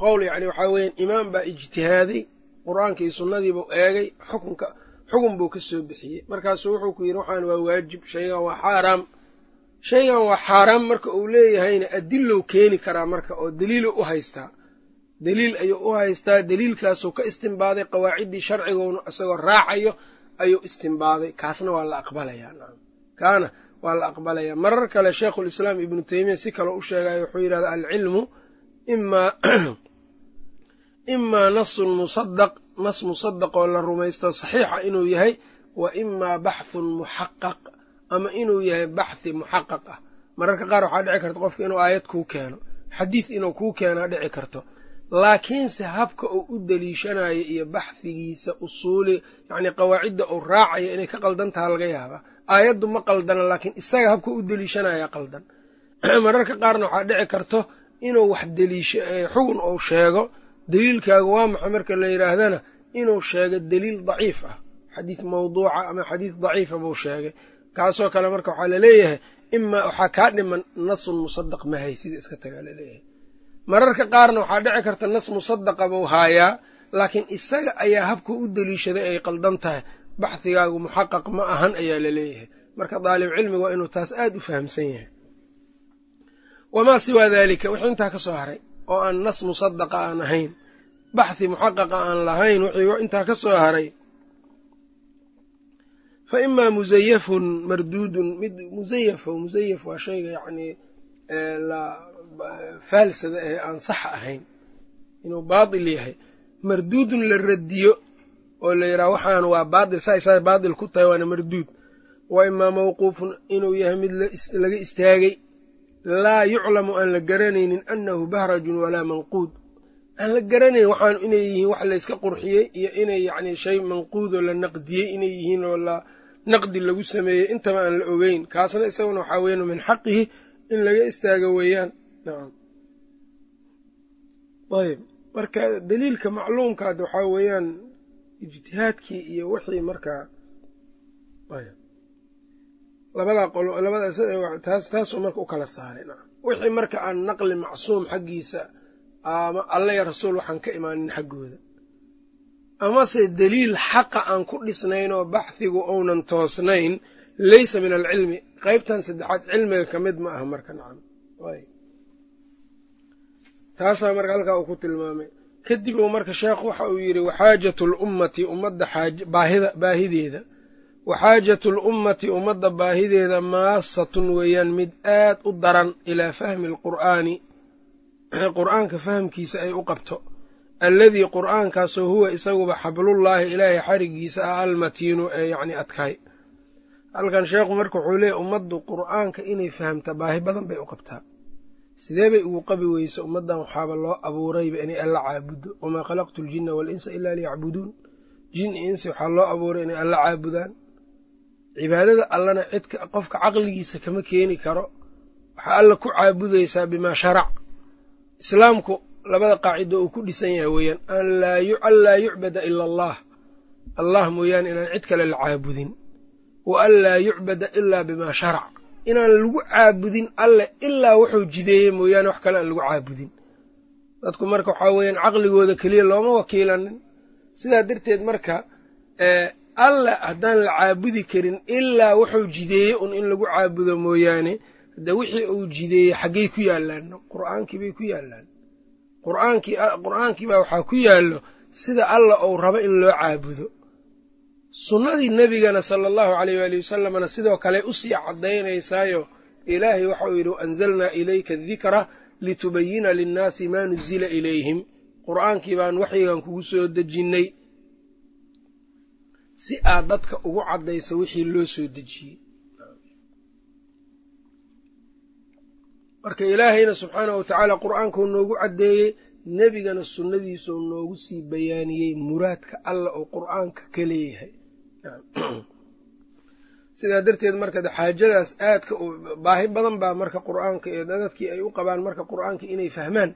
Qowl yacni waxaa weeyaan imaam baa ijtihaaday qur'aanka iyo sunnadiibuu eegay xukunka xukun buu ka soo bixiyey. Markaasuu wuxuu ku yidhi waxaan waa waajib shaygan waa xaaraam. Shaygan waa xaaraam marka uu leeyahayna adilow keeni karaa marka oo daliilo u haystaa daliil ayuu u haystaa daliilkaasuu ka istimbaaday qawaaciddii sharcigoona isagoo raacayo ayuu istimbaaday kaasna waa la aqbalayaa kaana waa la aqbalayaa marar kale sheikhulislaam ibnu teymiya si kale u sheegayo wuxuu yidhahda alcilmu imaa imaa nasun musadaq nas musadaq oo la rumaysto saxiixa inuu yahay wa imaa baxthun muxaqaq ama inuu yahay baxhi muxaqaq ah. Mararka qaar waxaa dhici karta qofka inuu aayad kuu keeno xadiid inuu kuu keenaa dhici karto laakiinse habka uu u deliishanayo iyo baxhigiisa usuuli yacnii qawaacidda uu raacayo inay ka qaldan taha laga yaabaa aayaddu ma qaldana laakiin isaga habka u deliishanaya qaldan. Mararka qaarna waxaa dhici karto inuu wax deliisho xugun uu sheego. Deliilkaagu waa maxay? Marka la yidhaahdana inuu sheego deliil daciif ah. Xadiid mawduuca ama xadiid daciifa buu sheegay. Kaasoo kale marka waxaa la leeyahay imaa waxaa kaa dhiman nasun musadaq mahay sida iska tagaa la leeyahay mararka qaarna waxaa dhici karta nas musadaqa buu haayaa laakiin isaga ayaa habka u deliishaday ay qaldan tahay. Baxhigaagu muxaqaq ma ahan ayaa la leeyahay marka daalib cilmiga waa inuu taas aad u fahamsan yahay. Wamaa siwaa daalika? Wixii intaa ka soo haray oo aan nas musadaqa aan ahayn. Baxhi muxaqaqa aan lahayn wixii intaa ka soo haray. Fa imaa musayafun marduudun. Mid musayaf musayaf waa shayga yacnii faalsada ee aan sax ahayn. Inuu baatil yahay. Marduudun la radiyo oo la yidhaha waxaan waa baatil saa isaa baatil ku tahay waana marduud. Wa imaa mawquufun inuu yahay mid laga istaagay. Laa yuclamu aan la garanaynin annahu bahrajun walaa manquud. Aan la garanayn waxaanu inay yihiin wax layska qurxiyey iyo inay yacni shay manquudoo la naqdiyey inay yihiin oo la naqdi lagu sameeyey. Intaba aan la ogeyn. Kaasna isaguna waxaa weyan min xaqihi in laga istaago weeyaan ayb marka daliilka macluumkaad waxaa weeyaan ijtihaadkii iyo wixii markaa labadaa qolo labadaas taasuu marka u kala nacam wixii marka aan naqli macsuum xaggiisa ama alla ya rasuul waxaan ka imaanin xaggooda amase daliil xaqa aan ku dhisnayn oo baxhigu ounan toosnayn laysa min alcilmi qeybtan saddexaad cilmiga ka mid ma aha marka nacam taasaa marka halkaa uu ku tilmaamay. Kadib uu marka sheekhu waxa uu yidhi waxaajatu lummati ummadda baahideeda. Waxaajatu lummati ummadda baahideeda maasatun weeyaan mid aad u daran ilaa fahmi alqur'aani qur'aanka fahamkiisa ay u qabto. Alladii qur'aankaasoo huwa isaguba xablullaahi ilaahay xarigiisa ah almatiinu ee yacni adkaay. Halkan sheekhu marka wuxuu leeyahy ummaddu qur'aanka inay fahamta baahi badan bay u qabtaa sidee bay ugu qabi weysa ummaddan? Waxaaba loo abuurayba inay alla caabuddo wamaa khalaqtu ljinna waalinsa ilaa liyacbuduun. Jin iyo insi waxaa loo abuuray inay alla caabudaan. Cibaadada allana cidka qofka caqligiisa kama keeni karo. Waxaa alla ku caabudaysaa bimaa sharac. Islaamku labada qaacido uu ku dhisan yahay weeyaan. An laa yucbada ila allah allah mooyaane inaan cid kale la caabudin. Wa an laa yucbada ilaa bimaa sharac inaan lagu caabudin alleh ilaa wuxuu jideeyey mooyaane wax kale aan lagu caabudin. Dadku marka waxaa weeyaan caqligooda keliya looma wakiilanin sidaa darteed marka alle haddaan la caabudi karin ilaa wuxuu jideeyey un in lagu caabudo mooyaane hadde wixii uu jideeyey xaggay ku yaallaan qur'aankii bay ku yaallaan qur'aankii qur'aankii baa waxaa ku yaallo sida alla uu rabo in loo caabudo sunnadii nebigana sala allahu caleyh waali wasalamna sidoo kale u sii caddaynaysaayo ilaahay waxa uu yidhi waanzalnaa ilayka adikra litubayina linnaasi maa nuzila ilayhim. Qur'aankii baan waxyigan kugu soo dejinnay si aad dadka ugu caddayso wixii loo soo dejiyey. Marka ilaahayna subxaanahu watacaala qur'aankuu noogu caddeeyey nebigana sunnadiisuu noogu sii bayaaniyey muraadka alla oo qur'aanka ka leeyahay sidaa darteed marka xaajadaas aadka baahi badan baa marka qur'aanka iyo dadkii ay u qabaan marka qur'aanka inay fahmaan.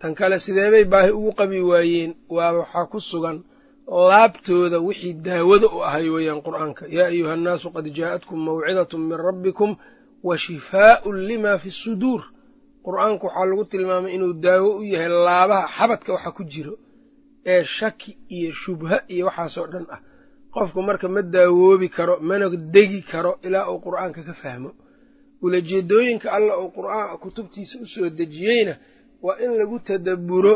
Tan kale sideebay baahi ugu qabi waayeen? Waa waxaa ku sugan laabtooda wixii daawada u ahay weeyaan qur'aanka. Yaa ayuha annaasu qad jaa'atkum mawcidatun min rabbikum wa shifaaءun lima fi suduur. Qur'aanku waxaa lagu tilmaamay inuu daawo u yahay laabaha xabadka waxa ku jiro ee shaki iyo shubha iyo waxaasoo dhan ah qofku marka ma daawoobi karo mana degi karo ilaa uu qur'aanka ka fahmo. Ulajeedooyinka alla uu qur'aan kutubtiisa u soo dejiyeyna waa in lagu tadabburo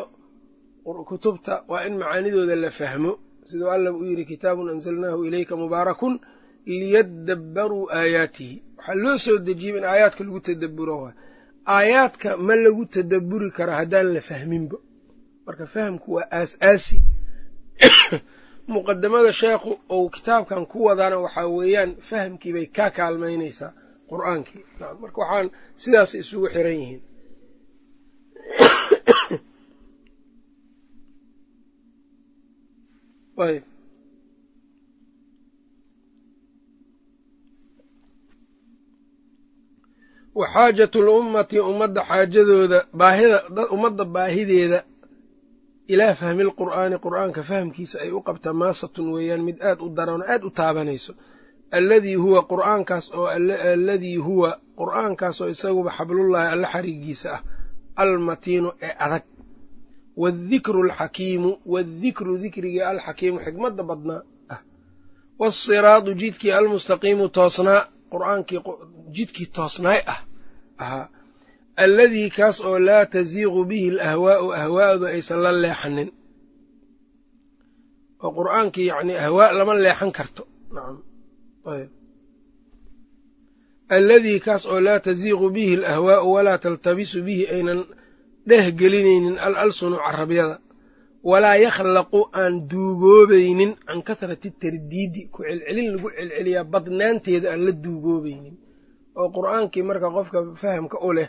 kutubta waa in macaanidooda la fahmo. Siduu alla uu yidhi kitaabun anzalnaahu ilayka mubaarakun liyadabbaruu aayaatihi. Waxaa loo soo dejiyey in aayaadka lagu tadabburo waay aayaadka ma lagu tadabburi karo haddaan la fahminba marka fahamku waa aas-aasi muqadamada sheekhu ou kitaabkan ku wadaana waxaa weeyaan fahamkii bay ka kaalmaynaysaa qur'aankii. Marka waxaan sidaas isugu xiran yihiin. Wa xaajatu lummati ummadda xaajadooda baahida ummadda baahideeda ilaa fahmi lqur'aani qur'aanka fahamkiisa ay u qabta maasatun weeyaan mid aad u daran aad u taabanayso. Alladii huwa qur'aankaas oo alladii huwa qur'aankaas oo isaguba xablullaahi alla xarigiisa ah almatiinu ee adag. Waadikru alxakiimu waadikru dikrigii alxakiimu xikmadda badnaa ah. Waasiraadu jidkii almustaqiimu toosnaa qur'aankii jidkii toosnaay ah. Ahaa alladii kaas oo laa tasiiqu bihi alahwaa'u ahwaa'du aysan la leexanin. Oo qur'aankii yacnii ahwaa' lama leexan karto. Nacam alladii kaas oo laa tasiiqu bihi alahwaa'u walaa taltabisu bihi aynan dheh gelinaynin al alsunu carabyada walaa yakhlaqu aan duugoobaynin can kasrati tardiidi ku celcelin lagu celceliyaa badnaanteeda aan la duugoobaynin. Oo qur'aankii marka qofka fahamka u leh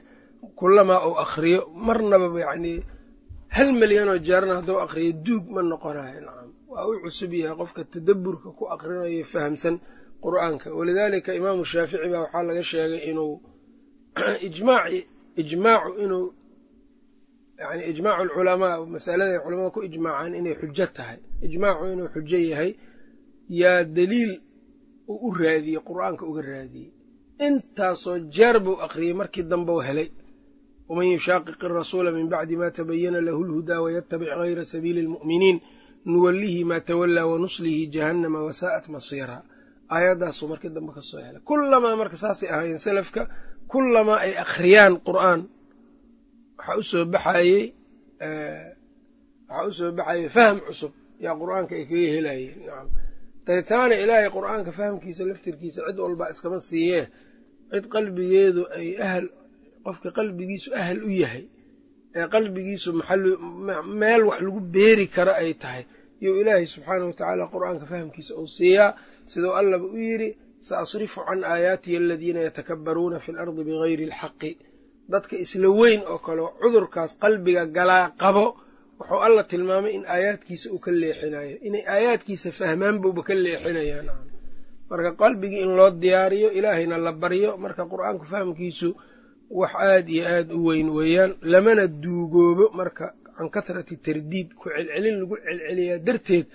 kulamaa uu akhriyo marnaba yacnii hal milyanoo jeerna hadduu akhriyo duug ma noqonayo nacam. Waa u cusub yahay qofka tadabburka ku akhrinayo fahamsan qur'aanka. Walidaalika imaamu shaafici baa waxaa laga sheegay inuu ijmaaci ijmaacu inuu yani ijmaacu alculamaa masalada culamada ku ijmaacaan inay xujo tahay. Ijmaacu inuu xujo yahay yaa daliil uu u raadiyey qur'aanka uga raadiyey. Intaasoo jeer buu akhriyey markii dambeu helay waman yushaaqiqi arasuula min bacdi ma tabayana lahu lhudaa wayatabic gayra sabiili almu'miniin nuwallihi maa tawallaa wanuslihi jahannama wasaa'at masiiraa aayaddaasuu markii dambe ka soo helay kullamaa marka saasay ahaayeen selafka kullamaa ay akhriyaan qur'aan waxaa u soo baxayey waxaa u soo baxayey fahm cusub yaa qur'aanka ay kaga helayeen nacam daytaana ilaahay qur'aanka fahamkiisa laftirkiisa cid walba iskama siiyee cid qalbigeedu ay ahal qofka qalbigiisu ahal u yahay ee qalbigiisu meel wax lagu beeri karo ay tahay. Iyou ilaahay subxaanahu watacaala qur'aanka fahamkiisa uu siiyaa siduu allaba u yidhi sa asrifu can aayaatihi aladiina yatakabbaruuna fi alardi bigayri alxaqi dadka isla weyn oo kale cudurkaas qalbiga galaa qabo wuxuu alla tilmaamay in aayaadkiisa uu ka leexinayo inay aayaadkiisa fahmaan buuba ka leexinayaan marka qalbigii in loo diyaariyo ilaahayna la baryo marka qur'aanku fahamkiisu wax aad iyo aad u weyn weeyaan lamana duugoobo marka can kathrati tardiid ku celcelin lagu celceliyaa darteed